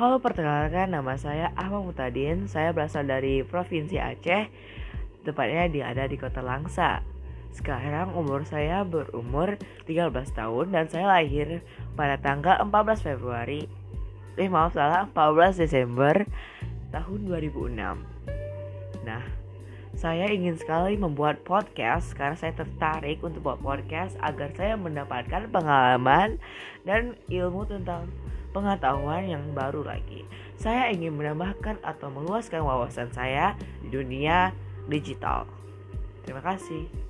Halo, perkenalkan nama saya Ahmad Mutadin. Saya berasal dari Provinsi Aceh, tepatnya di ada di Kota Langsa. Sekarang umur saya berumur 13 tahun dan saya lahir pada tanggal 14 Februari. Eh maaf salah, 14 Desember tahun 2006. Nah, saya ingin sekali membuat podcast karena saya tertarik untuk buat podcast agar saya mendapatkan pengalaman dan ilmu tentang pengetahuan yang baru lagi. Saya ingin menambahkan atau meluaskan wawasan saya di dunia digital. Terima kasih.